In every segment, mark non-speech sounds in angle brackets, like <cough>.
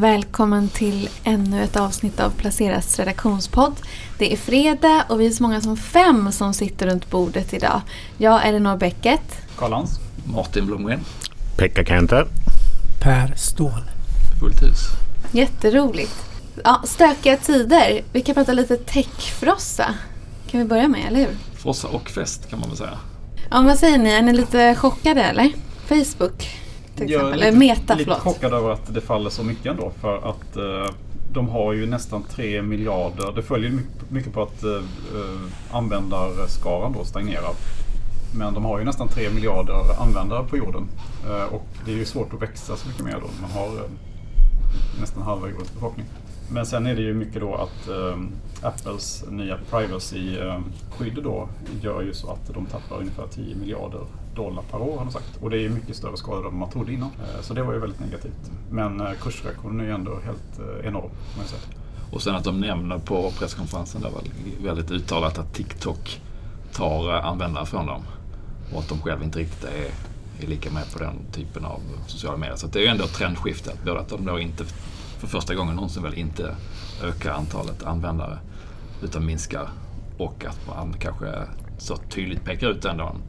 Välkommen till ännu ett avsnitt av Placeras redaktionspodd. Det är fredag och vi är så många som fem som sitter runt bordet idag. Jag, Elinor Bäcket. Karl Lans. Martin Blomgren. Pekka Kenter. Per Ståhl. Fullt hus. Jätteroligt. Ja, stökiga tider. Vi kan prata lite techfrossa. Kan vi börja med, eller hur? Frossa och fest kan man väl säga. Ja, vad säger ni? Är ni lite chockade eller? Facebook till exempel. Jag är Eller lite, Meta, lite förlåt. chockad över att det faller så mycket ändå. För att eh, de har ju nästan 3 miljarder. Det följer mycket, mycket på att eh, eh, användarskaran då stagnerar. Men de har ju nästan 3 miljarder användare på jorden. Eh, och det är ju svårt att växa så mycket mer då. Man har eh, nästan halva jordens befolkning. Men sen är det ju mycket då att eh, Apples nya privacy-skydd då gör ju så att de tappar ungefär 10 miljarder dollar per år har de sagt. Och det är mycket större skada än man trodde innan. Eh, så det var ju väldigt negativt. Men eh, kursreaktionen är ju ändå helt eh, enorm. Man säga. Och sen att de nämner på presskonferensen där var väldigt uttalat att TikTok tar användare från dem. Och att de själva inte riktigt är, är lika med på den typen av sociala medier. Så att det är ju ändå ett trendskifte. Både att de då inte för första gången någonsin väl inte ökar antalet användare utan minskar. Och att man kanske så tydligt pekar ut ändå en,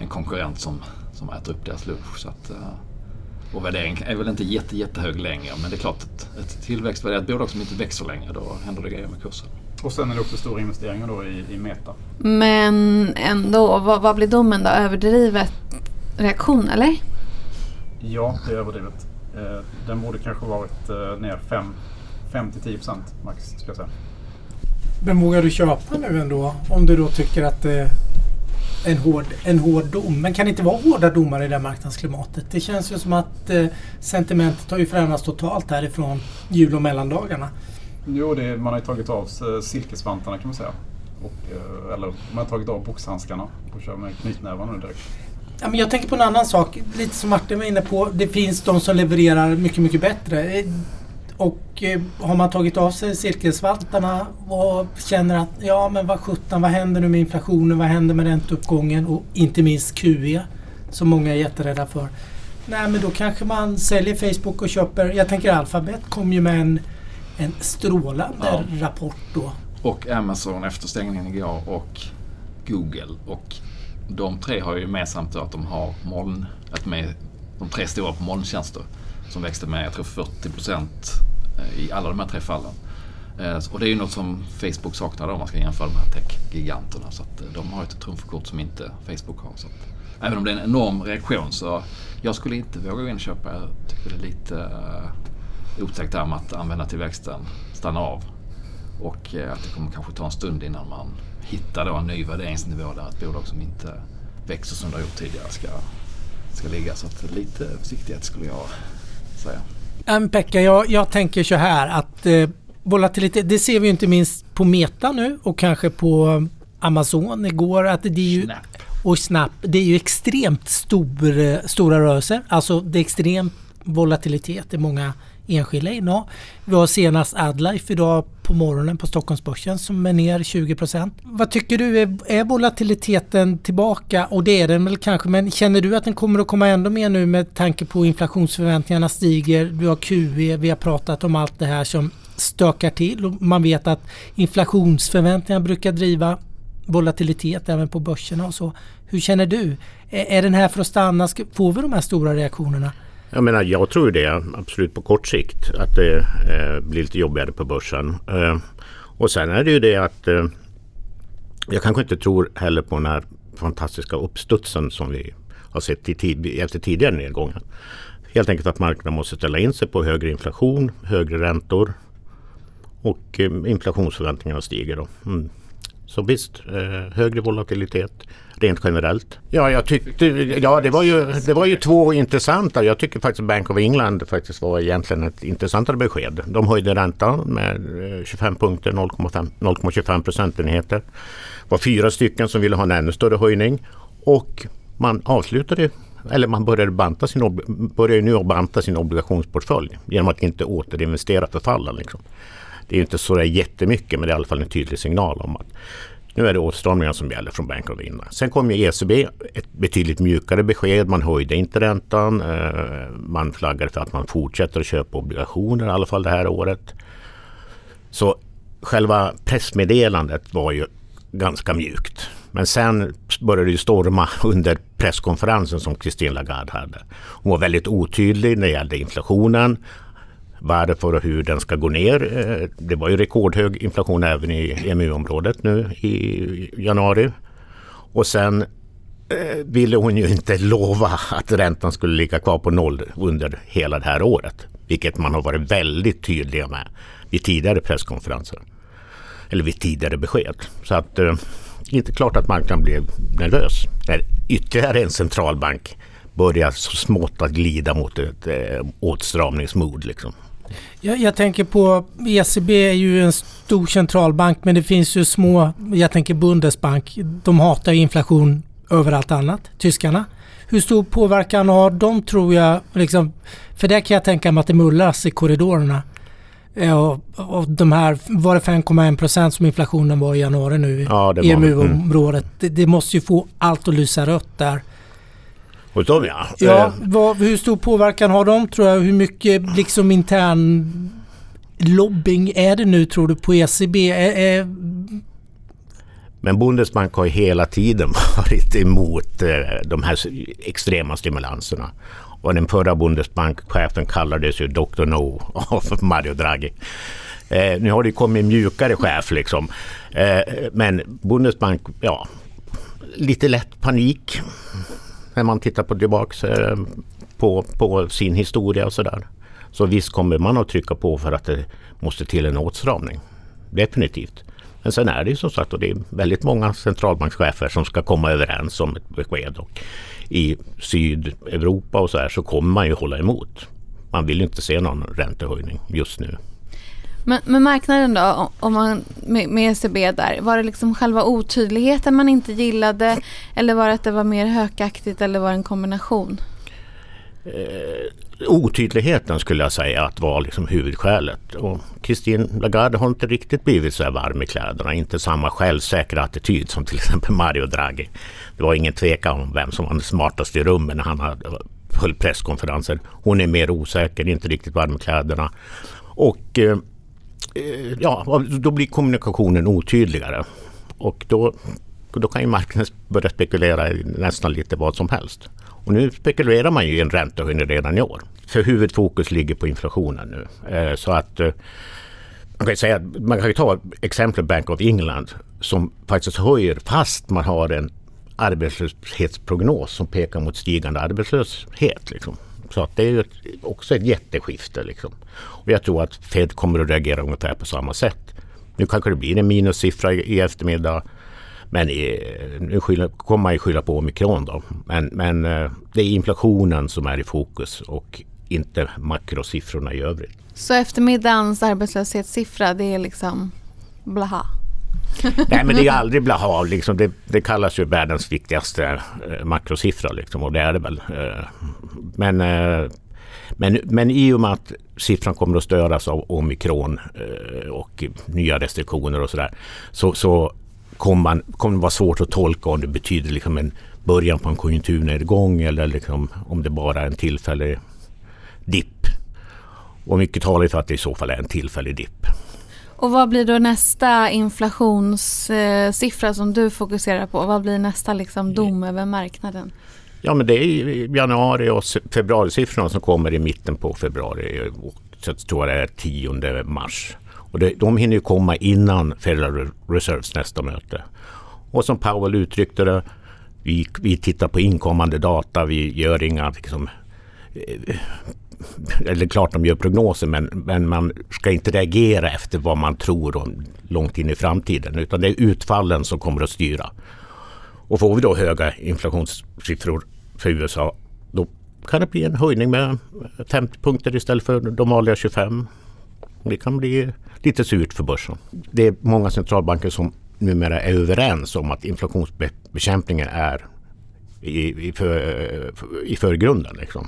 en konkurrent som, som äter upp deras lunch. Så att, eh, och värderingen är väl inte jätte, jättehög längre. Men det är klart att ett tillväxtvärderat bolag som inte växer längre, då händer det grejer med kursen. Och sen är det också stora investeringar då i, i Meta. Men ändå, vad, vad blir domen då? Överdrivet reaktion eller? Ja, det är överdrivet. Eh, den borde kanske varit eh, ner 5-10% max, ska jag säga. Men vågar du köpa nu ändå? Om du då tycker att det är en hård, en hård dom. Men kan det inte vara hårda domar i det här marknadsklimatet? Det känns ju som att eh, sentimentet har ju förändrats totalt härifrån jul och mellandagarna. Jo, det, man har ju tagit av sig silkesvantarna kan man säga. Och, eh, eller man har tagit av boxhandskarna och kör med knytnävarna nu direkt. Ja, men jag tänker på en annan sak. Lite som Martin var inne på. Det finns de som levererar mycket, mycket bättre. Och eh, har man tagit av sig silkesvantarna och känner att ja men vad sjutton, vad händer nu med inflationen, vad händer med ränteuppgången och inte minst QE som många är jätterädda för. Nej men då kanske man säljer Facebook och köper, jag tänker Alphabet kom ju med en, en strålande Ja. rapport då. Och Amazon efter stängningen igår och Google. Och de tre har ju gemensamt att de har moln, att de är de tre stora på molntjänster som växte med, jag tror 40 procent Eh, i alla de här tre fallen. Eh, och det är ju något som Facebook saknar då, om man ska jämföra de här tech-giganterna. Så att eh, de har ett trumfkort som inte Facebook har. Så att, även om det är en enorm reaktion så jag skulle inte våga gå in och köpa. Jag tycker det är lite uh, otäckt där med att användartillväxten stannar av. Och att det kommer kanske ta en stund innan man hittar då en ny värderingsnivå där ett bolag som inte växer som det har gjort tidigare ska, ska ligga. Så att lite försiktighet skulle jag säga. Men Pekka, jag, jag tänker så här att eh, volatilitet, det ser vi ju inte minst på Meta nu och kanske på Amazon igår att det är ju Snap. och Snap, det är ju extremt stor, eh, stora rörelser. Alltså det är extrem volatilitet i många enskilda innehav. Vi har senast Adlife idag på morgonen på Stockholmsbörsen som är ner 20% Vad tycker du, är, är volatiliteten tillbaka? Och det är den väl kanske, men känner du att den kommer att komma ändå mer nu med tanke på inflationsförväntningarna stiger, du har QE, vi har pratat om allt det här som stökar till och man vet att inflationsförväntningar brukar driva volatilitet även på börserna och så. Hur känner du? Är, den här för att stanna? Får vi de här stora reaktionerna? Jag menar, jag tror det absolut på kort sikt att det eh, blir lite jobbigare på börsen. Eh, och sen är det ju det att eh, jag kanske inte tror heller på den här fantastiska uppstudsen som vi har sett i tid, efter tidigare nedgångar. Helt enkelt att marknaden måste ställa in sig på högre inflation, högre räntor och eh, inflationsförväntningarna stiger. Då. Mm. Så visst, eh, högre volatilitet rent generellt. Ja, jag tyckte, ja det, var ju, det var ju två intressanta. Jag tycker faktiskt Bank of England faktiskt var egentligen ett intressantare besked. De höjde räntan med eh, 25 punkter, 0,25 procentenheter. Det var fyra stycken som ville ha en ännu större höjning. Och man avslutade, eller man började banta sin, börjar nu banta sin obligationsportfölj genom att inte återinvestera förfallen. Liksom. Det är inte så där jättemycket men det är i alla fall en tydlig signal om att Nu är det åtstramningar som gäller från Bank of England. Sen kom ju ECB, ett betydligt mjukare besked. Man höjde inte räntan. Eh, man flaggade för att man fortsätter att köpa obligationer, i alla fall det här året. Så själva pressmeddelandet var ju ganska mjukt. Men sen började det storma under presskonferensen som Christine Lagarde hade. Hon var väldigt otydlig när det gällde inflationen varför och hur den ska gå ner. Eh, det var ju rekordhög inflation även i EMU-området nu i januari. Och sen eh, ville hon ju inte lova att räntan skulle ligga kvar på noll under hela det här året. Vilket man har varit väldigt tydliga med vid tidigare presskonferenser. Eller vid tidigare besked. Så att det eh, är inte klart att marknaden blev nervös. När ytterligare en centralbank börjar så smått att glida mot ett eh, åtstramningsmod. Liksom. Jag, jag, tänker på ECB är ju en stor centralbank men det finns ju små, jag tänker Bundesbank, de hatar inflation över allt annat, tyskarna. Hur stor påverkan har de tror jag, liksom, för det kan jag tänka mig att det mullas i korridorerna. Och, och de här, var det 5,1 procent som inflationen var i januari nu ja, i EMU-området. Mm. Det, det, måste ju få allt att lysa rött där. Hos dem ja. ja eh. vad, hur stor påverkan har de tror jag? Hur mycket liksom intern lobbying är det nu tror du på ECB? Är, är... Men Bundesbank har hela tiden <laughs> varit emot eh, de här extrema stimulanserna. Och den förra Bundesbankchefen kallades ju Dr. No <laughs> av Mario Draghi. Eh, nu har det kommit mjukare chef liksom. Eh, men Bundesbank, ja, lite lätt panik när man tittar på tillbaks eh, på, på sin historia och sådär. Så visst kommer man att trycka på för att det måste till en åtstramning. Definitivt. Men sen är det ju som sagt och det är väldigt många centralbankschefer som ska komma överens om ett besked. Och I Sydeuropa och så här så kommer man ju hålla emot. Man vill inte se någon räntehöjning just nu. Men, men marknaden då, om man, med, med ECB där, var det liksom själva otydligheten man inte gillade eller var det att det var mer hökaktigt eller var det en kombination? Eh, otydligheten skulle jag säga att var liksom huvudskälet. Och Christine Lagarde har inte riktigt blivit så här varm i kläderna. Inte samma självsäkra attityd som till exempel Mario Draghi. Det var ingen tvekan om vem som var den smartaste i rummet när han hade, höll presskonferenser. Hon är mer osäker, inte riktigt varm i kläderna. Och Eh, Eh, ja, då blir kommunikationen otydligare. Och då, då kan ju marknaden börja spekulera i nästan lite vad som helst. Och nu spekulerar man ju i en räntehöjning redan i år. För huvudfokus ligger på inflationen nu. Eh, så att eh, man kan, säga, man kan ju ta exemplet Bank of England som faktiskt höjer fast man har en arbetslöshetsprognos som pekar mot stigande arbetslöshet. Liksom. Så att det är ett, också ett jätteskifte. Liksom. Och jag tror att Fed kommer att reagera ungefär på samma sätt. Nu kanske det blir en minussiffra i, i eftermiddag. Men i, nu skylla, kommer man ju skylla på omikron då. Men, men eh, det är inflationen som är i fokus och inte makrosiffrorna i övrigt. Så eftermiddagens arbetslöshetssiffra det är liksom blaha? Nej men det är aldrig blaha. Liksom. Det, det, kallas ju världens viktigaste eh, makrosiffra liksom, och det är det väl. Eh, men, eh, men, men i och med att siffran kommer att störas av omikron eh, och nya restriktioner och sådär så, så kommer, man, kommer det vara svårt att tolka om det betyder liksom en början på en konjunkturnedgång eller liksom om det bara är en tillfällig dipp. Och mycket talar för att det i så fall är en tillfällig dipp. Och vad blir då nästa inflationssiffra som du fokuserar på? Vad blir nästa liksom dom över marknaden? Ja men det är januari och februarisiffrorna som kommer i mitten på februari. Så jag tror det är 10 mars. Och det, de hinner ju komma innan Federal Reserves nästa möte. Och som Powell uttryckte det, vi, vi tittar på inkommande data, vi gör inga liksom, eh, eller klart de gör prognoser men, men man ska inte reagera efter vad man tror om långt in i framtiden utan det är utfallen som kommer att styra. Och får vi då höga inflationssiffror för USA då kan det bli en höjning med 50 punkter istället för de vanliga 25. Det kan bli lite surt för börsen. Det är många centralbanker som numera är överens om att inflationsbekämpningen är i, i, för, i förgrunden. Liksom.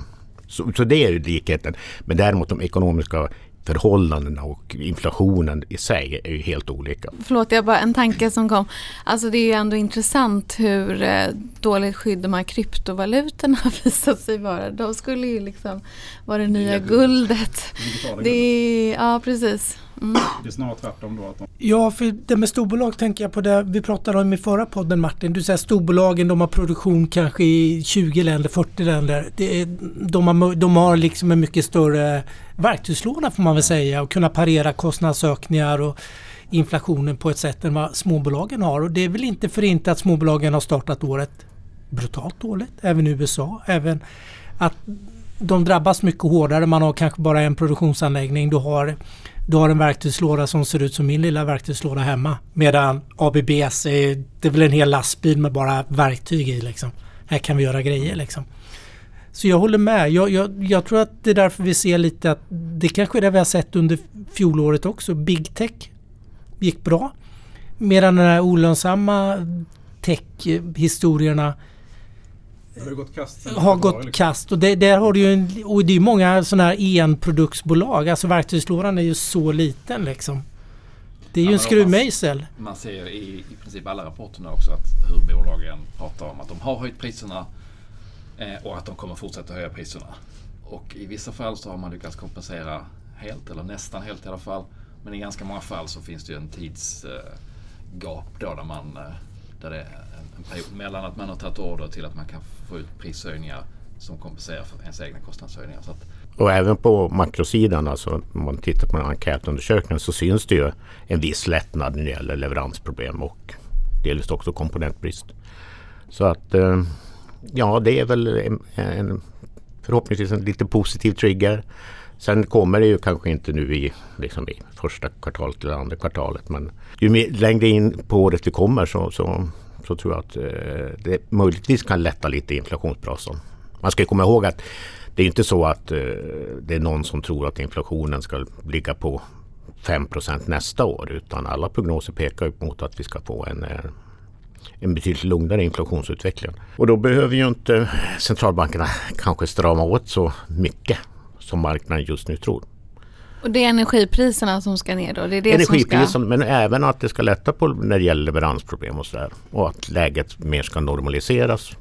Så, så, det är ju likheten. Men däremot de ekonomiska förhållandena och inflationen i sig är ju helt olika. Förlåt, jag bara en tanke som kom. Alltså det är ju ändå intressant hur eh, dåligt skydd de här kryptovalutorna <laughs> har visat sig vara. De skulle ju liksom vara det nya guldet. Det är, ja, precis. Mm. Det är snarare tvärtom då. Att de... Ja, för det med storbolag tänker jag på det vi pratade om i förra podden Martin. Du säger storbolagen de har produktion kanske i 20 länder, 40 länder. Det de, har, de har liksom en mycket större verktygslåda får man väl säga och kunna parera kostnadsökningar och inflationen på ett sätt än vad småbolagen har. Och det är väl inte för inte att småbolagen har startat året brutalt dåligt, även i USA. Även att de drabbas mycket hårdare. Man har kanske bara en produktionsanläggning. Du har du har en verktygslåda som ser ut som min lilla verktygslåda hemma. Medan ABBs är, det är väl en hel lastbil med bara verktyg i liksom. Här kan vi göra grejer liksom. Så jag håller med. Jag, jag, jag, tror att det är därför vi ser lite att det kanske är det vi har sett under fjolåret också. Big Tech gick bra. Medan de här olönsamma tech-historierna har gått kast. Har gått liksom. kast och det, där har du ju en, och det är många sådana här enproduktsbolag. Alltså verktygslådan är ju så liten liksom. Det är ju ja, en skruvmejsel. Man, man ser i, i princip alla rapporterna också att hur bolagen pratar om att de har höjt priserna eh, och att de kommer fortsätta höja priserna. Och i vissa fall så har man lyckats kompensera helt eller nästan helt i alla fall. Men i ganska många fall så finns det ju en tidsgap eh, då där man eh, där det en period mellan att man har tagit order till att man kan få ut prishöjningar som kompenserar för ens egna kostnadshöjningar. Så att, och även på makrosidan, alltså om man tittar på enkätundersökningen så syns det ju en viss lättnad när det gäller leveransproblem och delvis också komponentbrist. Så att eh, ja, det är väl en, en, förhoppningsvis en lite positiv trigger. Sen kommer det ju kanske inte nu i, liksom i första kvartalet eller andra kvartalet men ju längre in på året vi kommer så, så så tror jag att eh, det möjligtvis kan lätta lite i inflationsbrasan. Man ska komma ihåg att det är inte så att eh, det är någon som tror att inflationen ska ligga på 5% nästa år utan alla prognoser pekar mot att vi ska få en, eh, en betydligt lugnare inflationsutveckling. Och då behöver ju inte centralbankerna kanske strama åt så mycket som marknaden just nu tror. Och det är energipriserna som ska ner då? Det är det Energipriserna ska... men även att det ska lätta på när det gäller leveransproblem och sådär. Och att läget mer ska normaliseras.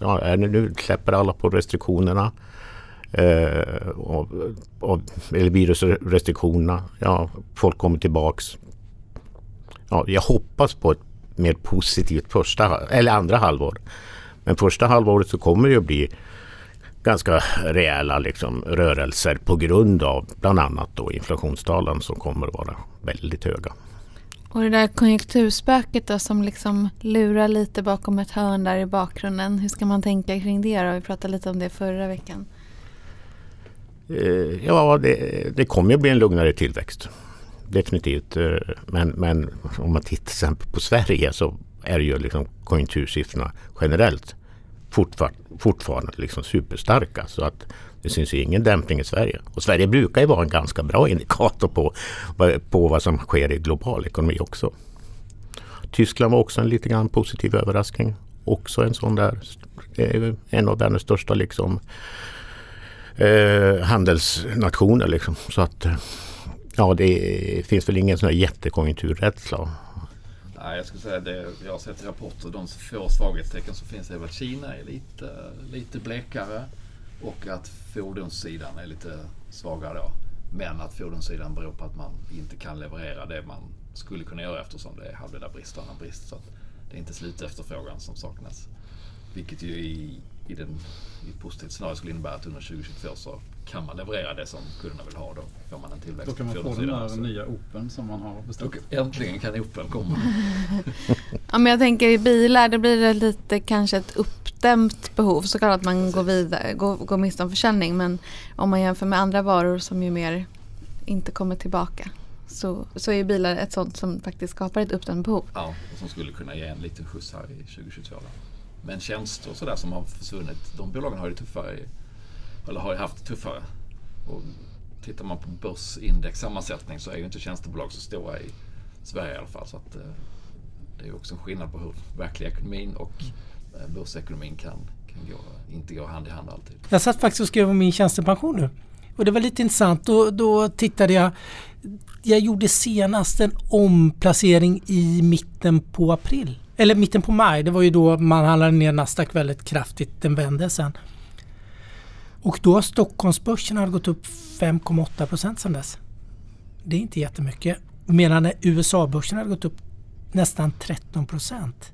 Ja, är nu släpper alla på restriktionerna. Eh, och, och, eller virusrestriktionerna. Ja, folk kommer tillbaks. Ja, jag hoppas på ett mer positivt första eller andra halvår. Men första halvåret så kommer det att bli ganska rejäla liksom, rörelser på grund av bland annat då inflationstalen som kommer att vara väldigt höga. Och det där konjunkturspöket då som liksom lurar lite bakom ett hörn där i bakgrunden. Hur ska man tänka kring det då? Vi pratade lite om det förra veckan. Eh, ja, det, det kommer ju bli en lugnare tillväxt. Definitivt. Eh, men, men om man tittar på Sverige så är det ju liksom konjunktursiffrorna generellt fortfarande, fortfarande liksom superstarka. Så att det syns ju ingen dämpning i Sverige. Och Sverige brukar ju vara en ganska bra indikator på, på vad som sker i global ekonomi också. Tyskland var också en lite grann positiv överraskning. Också en sån där, eh, en av världens största liksom, eh, handelsnationer. Liksom. Så att eh, ja, det finns väl ingen sån här jättekonjunkturrädsla Nej, jag skulle säga det jag har sett i rapporter, de få svaghetstecken som finns är att Kina är lite, lite blekare och att fordonssidan är lite svagare då. Men att fordonssidan beror på att man inte kan leverera det man skulle kunna göra eftersom det är halvledarbrist och annan brist. Så att det är inte slutefterfrågan som saknas. Vilket ju i, i, den, i ett positivt scenario skulle innebära att under 2022 så kan man leverera det som kunderna vill ha. Då får man en tillväxt. Då kan man få den där nya Open som man har beställt. äntligen kan Open komma. <laughs> ja, men jag tänker i bilar, det blir det lite kanske ett uppdämt behov. Såklart att man går, vidare, går, går miste om försäljning. Men om man jämför med andra varor som ju mer inte kommer tillbaka. Så, så är bilar ett sånt som faktiskt skapar ett uppdämt behov. Ja, och som skulle kunna ge en liten skjuts här i 2022. Då. Men tjänster och sådär som har försvunnit, de bolagen har ju tuffare eller har ju haft det tuffare. Och tittar man på börsindex sammansättning så är ju inte tjänstebolag så stora i Sverige i alla fall. Så att, eh, det är ju också en skillnad på hur verkliga ekonomin och eh, börsekonomin kan, kan gå, inte gå hand i hand alltid. Jag satt faktiskt och skrev om min tjänstepension nu. Och det var lite intressant. Då, då tittade jag. Jag gjorde senast en omplacering i mitten på april. Eller mitten på maj. Det var ju då man handlade ner Nasdaq väldigt kraftigt. Den vände sen. Och då har Stockholmsbörsen gått upp 5,8 procent sedan dess. Det är inte jättemycket. Medan USA-börsen hade gått upp nästan 13 procent.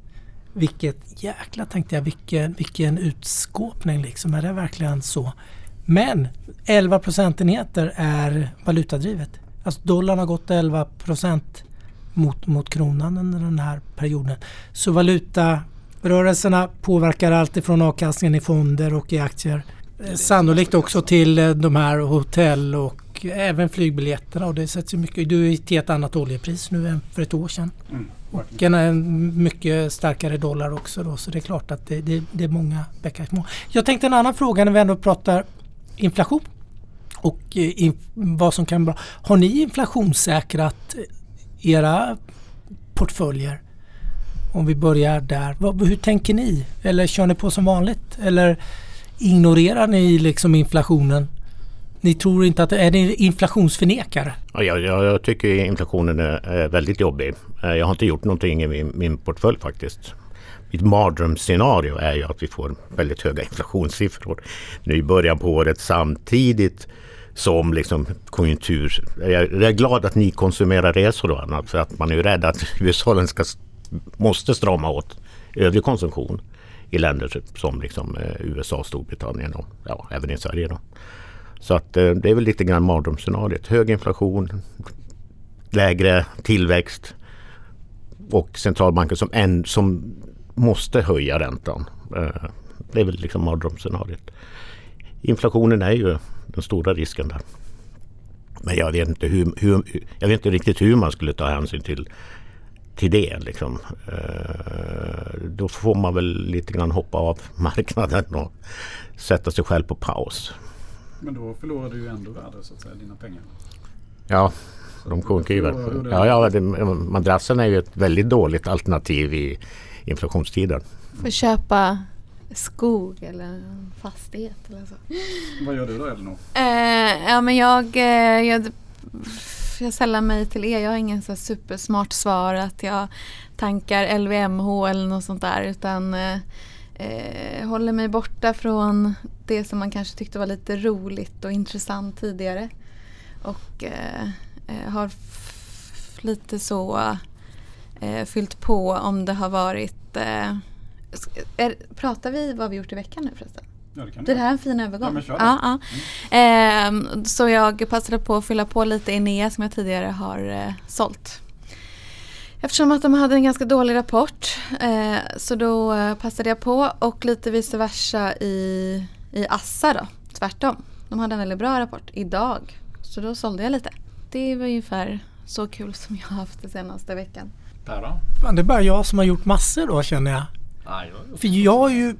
Vilket jäkla tänkte jag, vilken, vilken utskåpning liksom. Är det verkligen så? Men 11 procentenheter är valutadrivet. Alltså dollarn har gått 11 procent mot, mot kronan under den här perioden. Så valutarörelserna påverkar allt ifrån avkastningen i fonder och i aktier. Sannolikt också till eh, de här hotell och även flygbiljetterna. Och det sätts ju mycket, du är till ett annat oljepris nu än för ett år sedan. Mm, och en mycket starkare dollar också då, så det är klart att det, det, det är många bäckar små. Jag tänkte en annan fråga när vi ändå pratar inflation och eh, in, vad som kan vara. Har ni inflationssäkrat era portföljer? Om vi börjar där. Vad, hur tänker ni? Eller kör ni på som vanligt? Eller ignorerar ni liksom inflationen? Ni tror inte att... Är ni inflationsförnekare? Ja, jag, jag tycker inflationen är väldigt jobbig. Eh, jag har inte gjort någonting i min, min portfölj faktiskt. Mitt mardrömsscenario är ju att vi får väldigt höga inflationssiffror nu i början på året samtidigt som liksom konjunktur... Jag är glad att ni konsumerar resor och annat för att man är ju rädd att <laughs> USA ska, måste strama åt övrig konsumtion i länder typ som liksom eh, USA, Storbritannien och ja, även i Sverige. Då. Så att eh, det är väl lite grann mardrömsscenariot. Hög inflation, lägre tillväxt och centralbanken som, en, som måste höja räntan. Eh, det är väl liksom mardrömsscenariot. Inflationen är ju den stora risken där. Men jag vet inte, hur, hur, jag vet inte riktigt hur man skulle ta hänsyn till, till det. Liksom. Eh, då får man väl lite grann hoppa av marknaden och sätta sig själv på paus. Men då förlorar du ju ändå värde så att säga, dina pengar. Ja, de sjunker ju. Ja, ja, det, madrassen är ju ett väldigt dåligt alternativ i inflationstider. För köpa skog eller en fastighet eller så. Vad gör du då Elinor? Eh, ja men jag, eh, jag, jag sällar mig till er. Jag har ingen så supersmart svar att jag tankar LVMH eller något sånt där utan eh, eh, håller mig borta från det som man kanske tyckte var lite roligt och intressant tidigare. Och eh, eh har lite så fyllt på om det har varit är, pratar vi vad vi gjort i veckan nu förresten? Ja, det, kan det här är en fin övergång. Ja, ja, ja. Mm. Eh, så jag passade på att fylla på lite Enea som jag tidigare har eh, sålt. Eftersom att de hade en ganska dålig rapport eh, så då eh, passade jag på och lite vice versa i, i Assa då, tvärtom. De hade en väldigt bra rapport idag så då sålde jag lite. Det var ungefär så kul som jag har haft den senaste veckan. Per då? det är bara jag som har gjort massor då känner jag. För jag har ju...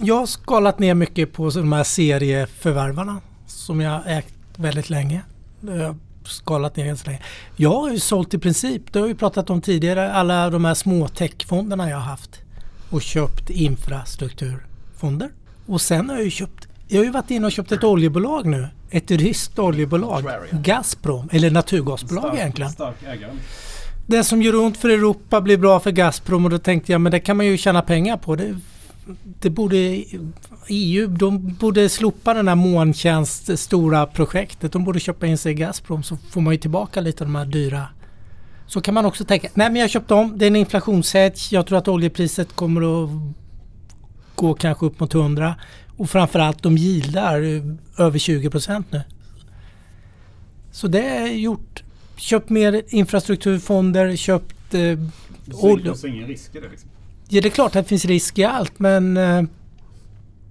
Jag har skalat ner mycket på de här serieförvärvarna som jag ägt väldigt länge. Jag har skalat ner ganska länge. Jag har ju sålt i princip, det har vi pratat om tidigare, alla de här små techfonderna jag har haft. Och köpt infrastrukturfonder. Och sen har jag ju köpt jag har ju varit inne och köpt ett oljebolag nu. Ett ryskt oljebolag. Gazprom, eller naturgasbolag stark, egentligen. Stark ägare det som gör ont för Europa blir bra för Gazprom och då tänkte jag men det kan man ju tjäna pengar på. Det, det borde EU, de borde slopa den här molntjänst-stora projektet. De borde köpa in sig i Gazprom så får man ju tillbaka lite av de här dyra. Så kan man också tänka, nej men jag köpte om, det är en inflationshedge. Jag tror att oljepriset kommer att gå kanske upp mot 100. Och framförallt de gillar över 20 procent nu. Så det är gjort köpt mer infrastrukturfonder, köpt... Eh, det finns ingen risk i det liksom? Ja, det är klart att det finns risk i allt men eh,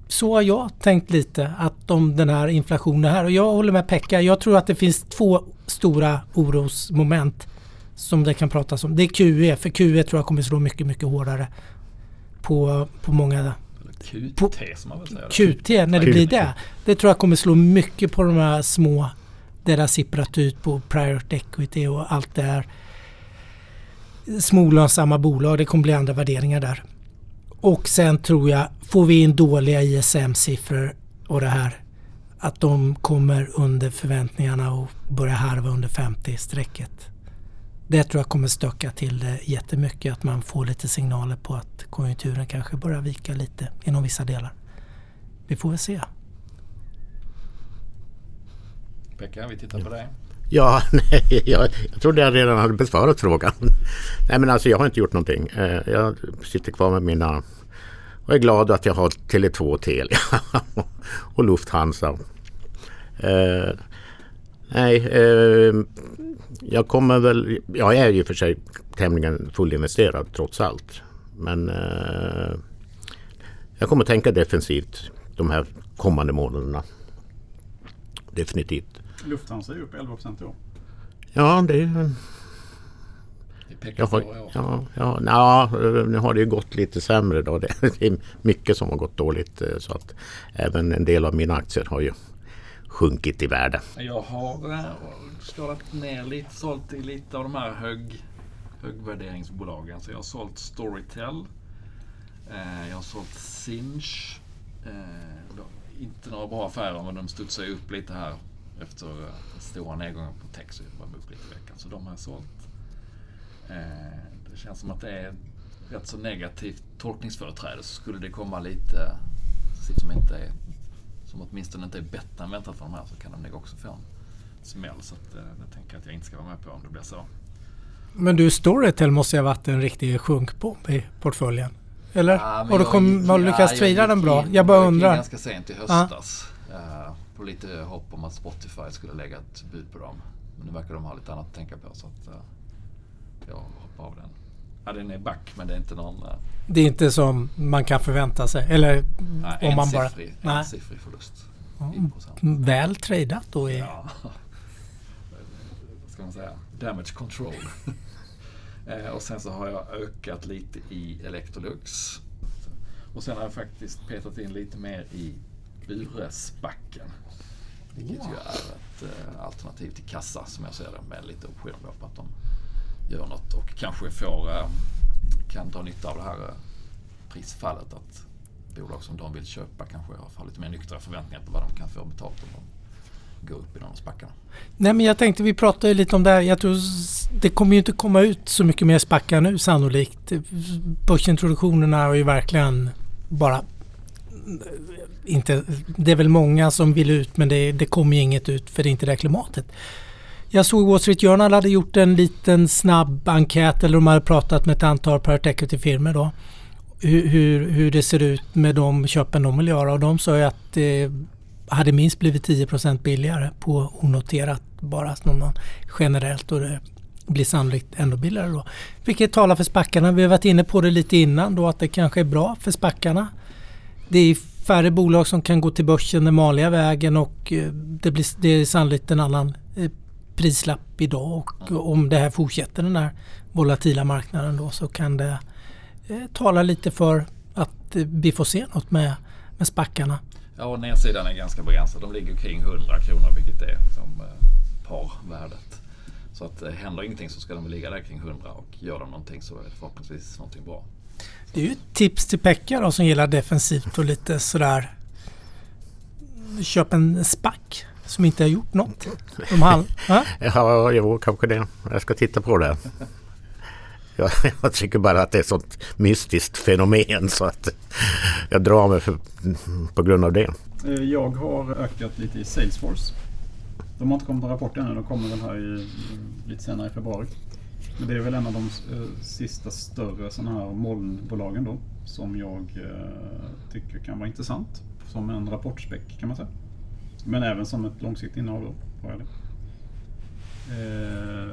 så har jag tänkt lite att om den här inflationen här och jag håller med Pekka. Jag tror att det finns två stora orosmoment som det kan pratas om. Det är QE, för QE tror jag kommer slå mycket, mycket hårdare på, på många QT på, som man vill säga. QT, när det blir det. Det tror jag kommer slå mycket på de här små det har sipprat ut på private equity och allt det här. Smolönsamma bolag, det kommer bli andra värderingar där. Och sen tror jag, får vi in dåliga ISM-siffror och det här. att de kommer under förväntningarna och börjar harva under 50-strecket. Det tror jag kommer stöka till det jättemycket. Att man får lite signaler på att konjunkturen kanske börjar vika lite inom vissa delar. Vi får väl se. Pekka, vi tittar på dig. Ja, <laughs> nej, jag, jag trodde jag redan hade besvarat frågan. <laughs> Nej men alltså jag har inte gjort någonting. Eh, Jag sitter kvar med mina och är glad att jag har Tele2 och Telia <laughs> och Lufthansa. Eh, nej, eh, jag kommer väl... Jag är ju för sig tämligen fullinvesterad trots allt. Men eh, jag kommer tänka defensivt de här kommande månaderna. Definitivt. Lufthansa är ju upp 11 procent i år. Ja, det är... Jag har, ja, ja, nja, nu har det ju gått lite sämre då. <laughs> Det är mycket som har gått dåligt eh, så att även en del av mina aktier har ju sjunkit i värde. Jag har eh, skalat ner lite, sålt i lite av de här hög, högvärderingsbolagen. Så jag har sålt Storytel. Eh, jag har sålt Sinch. Eh, inte några bra affärer men de studsar ju upp lite här efter eh, stora nedgången på tech. Så var upp lite i veckan. Så de har jag sålt. Eh, det känns som att det är rätt så negativt tolkningsföreträde. Så skulle det komma lite som inte är som åtminstone inte är bättre än väntat för de här så kan de nog också få en smäll. Så att, eh, det tänker jag att jag inte ska vara med på om det blir så. Men du, Storytel måste ju ha varit en riktig sjunkbomb i portföljen. Eller? Ja, du, jag kom, har du lyckats ja, den bra? Jag bara gick in undrar. ganska sent i höstas. eh, på lite hopp om att Spotify skulle lägga ett bud på dem. Men nu verkar de ha lite annat att tänka på så att eh, jag hoppar av den. Ja, den är back men det är inte någon eh, Det är inte som man kan förvänta sig. Eller nej, om man bara... Nej. ensiffrig förlust. Ja. Väl tradat då. I, Ja. <laughs> Vad ska man säga? Damage control. <laughs> Eh, och sen så har jag ökat lite i Electrolux. Och sen har jag faktiskt petat in lite mer i Buresbacken. Vilket ju är ett eh, alternativ till kassa som jag ser det med lite optioner på att de gör något och kanske får, eh, kan dra nytta av det här eh, prisfallet. Att bolag som de vill köpa kanske har lite mer nyktra förväntningar på vad de kan få betalt om de går upp i spackarna. Nej men jag tänkte vi pratade lite om det här. Jag tror det kommer ju inte komma ut så mycket mer spackar nu sannolikt. Börsintroduktionerna har ju verkligen bara inte, det är väl många som vill ut men det, det kommer ju inget ut för det är inte det klimatet. Jag såg Wall Street Journal hade gjort en liten snabb enkät eller de hade pratat med ett antal private equity-firmor då. Hur, hur, hur det ser ut med de köpen de vill göra och de sa ju att det hade minst blivit 10% billigare på onoterat bara som någon generellt och det blir sannolikt ännu billigare då. Vilket talar för spackarna. Vi har varit inne på det lite innan då att det kanske är bra för spackarna. Det är färre bolag som kan gå till börsen den vanliga vägen och eh, det, blir, det är sannolikt en annan eh, prislapp idag och om det här fortsätter den här volatila marknaden då så kan det eh, tala lite för att vi får se något med, med spackarna. Ja, nedsidan är ganska begränsad. De ligger kring 100 kronor vilket är liksom, eh, parvärdet. Så att händer ingenting så ska de ligga där kring 100 och gör de någonting så är det förhoppningsvis någonting bra. Det är ju ett tips till Pekka då som gillar defensivt och lite sådär. Köp en spack som inte har gjort något. De halv, va? Ja, jo, kanske det. Jag ska titta på det. Jag, <laughs> jag tycker bara att det är ett sånt mystiskt fenomen så att jag drar mig för, på grund av det. Eh, Jag har ökat lite i Salesforce. De har inte kommit någon rapport ännu. De kommer väl här i, lite senare i februari. Men det är väl en av de eh, sista större sådana här molnbolagen då. Som jag eh, tycker kan vara intressant. Som en rapportspäck kan man säga. Men även som ett långsiktigt innehav då. Har jag, det. Eh,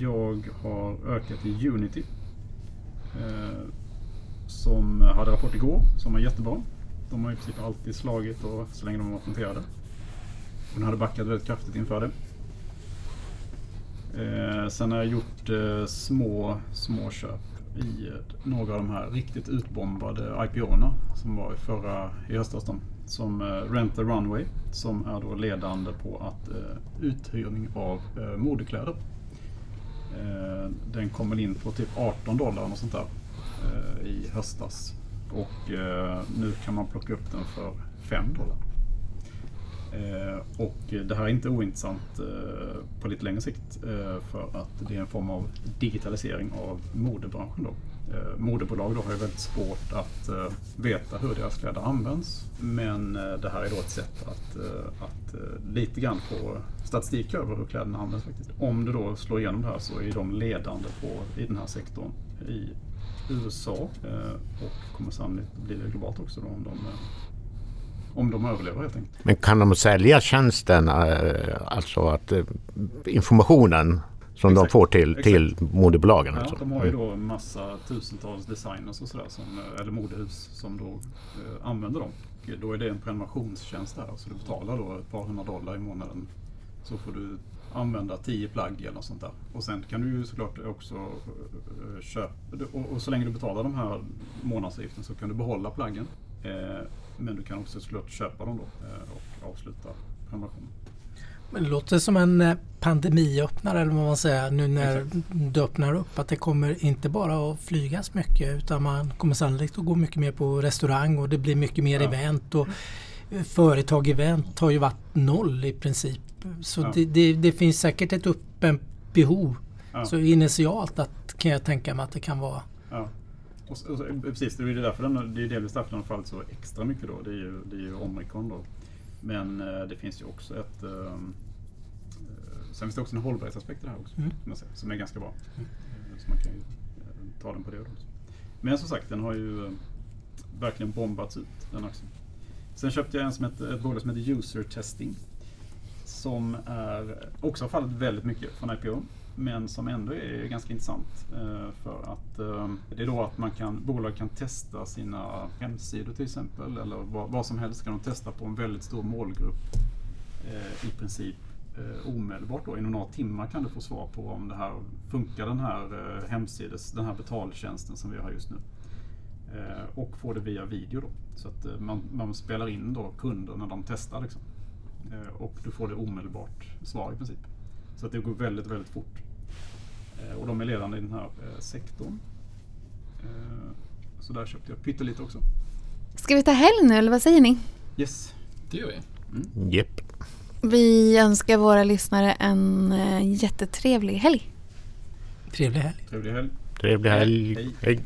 jag har ökat i Unity. Som hade rapport igår. Som var jättebra. De har i princip alltid slagit och så länge de har varit noterade. Hon den hade backat väldigt kraftigt inför det. Eh, sen har jag gjort eh, små, små köp i eh, några av de här riktigt utbombade IPO-erna som var i förra i höstas. Då, som eh, Rent the Runway som är då ledande på att eh, uthyrning av eh, modekläder. Eh, den kom väl in på typ 18 dollar och sånt där eh, i höstas. Och nu kan man plocka upp den för 5 dollar. Eh, och det här är inte ointressant eh, på lite längre sikt eh, för att det är en form av digitalisering av modebranschen. Då. Modebolag då har ju väldigt svårt att veta hur deras kläder används. Men det här är då ett sätt att, att lite grann få statistik över hur kläderna används faktiskt. Om det då slår igenom det här så är de ledande på, i den här sektorn i USA och kommer sannolikt bli det globalt också då om de, om de överlever helt enkelt. Men kan de sälja tjänsten, eh, alltså att eh, informationen som de Exakt, får till, exakt. till modebolagen? Ja, Alltså. de har ju då massa tusentals designers och sådär, som, eh, eller modehus som då eh, använder dem. Och då är det en prenumerationstjänst där, så du betalar då ett par hundra dollar i månaden. Så får du använda tio plagg eller något sånt där. Och sen kan du ju såklart också köpa, och, och så länge du betalar de här månadsavgiften så kan du behålla plaggen. Eh, men du kan också såklart köpa dem då eh, och avsluta prenumerationen. Men det låter som en eh, pandemiöppnare eller vad man säger nu när det öppnar upp. Att det kommer inte bara att flygas mycket utan man kommer sannolikt att gå mycket mer på restaurang och det blir mycket mer Ja. event. Och företag event har ju varit noll i princip. Så Ja. det, det, det finns säkert ett öppen behov. Ja. Så initialt att, kan jag tänka mig att det kan vara Och, och, så- precis, det är ju därför den, det är delvis därför den har fallit så extra mycket då. Det är ju, det är ju Omicron då. Men eh, det finns ju också ett... ehm, eh, sen finns det också en hållbarhetsaspekt i det här också. Mm. Säga, som är ganska bra. Eh, Så man kan ju eh, ta den på det då. Men som sagt, den har ju eh, verkligen bombats ut den aktien. Sen köpte jag en som heter, ett bolag som heter User Testing. Som är, också har fallit väldigt mycket från IPO. Men som ändå är ganska intressant. Eh, för att eh, det är då att man kan, bolag kan testa sina hemsidor till exempel. Eller vad, vad som helst kan de testa på en väldigt stor målgrupp. Eh, I princip eh, omedelbart då. Inom några timmar kan du få svar på om det här funkar den här eh, hemsides, den här betaltjänsten som vi har just nu. Eh, och får det via video då. Så att eh, man, man spelar in då kunder när de testar liksom. Eh, och du får det omedelbart svar i princip. Så att det går väldigt, väldigt fort. Eh, och de är ledande i den här eh, sektorn. Så där köpte jag pyttelite också. Ska vi ta helg nu eller vad säger ni? Yes. Det gör vi. Jepp. Vi önskar våra lyssnare en jättetrevlig helg. trevlig helg. Trevlig helg. Trevlig helg. Hej. Hej.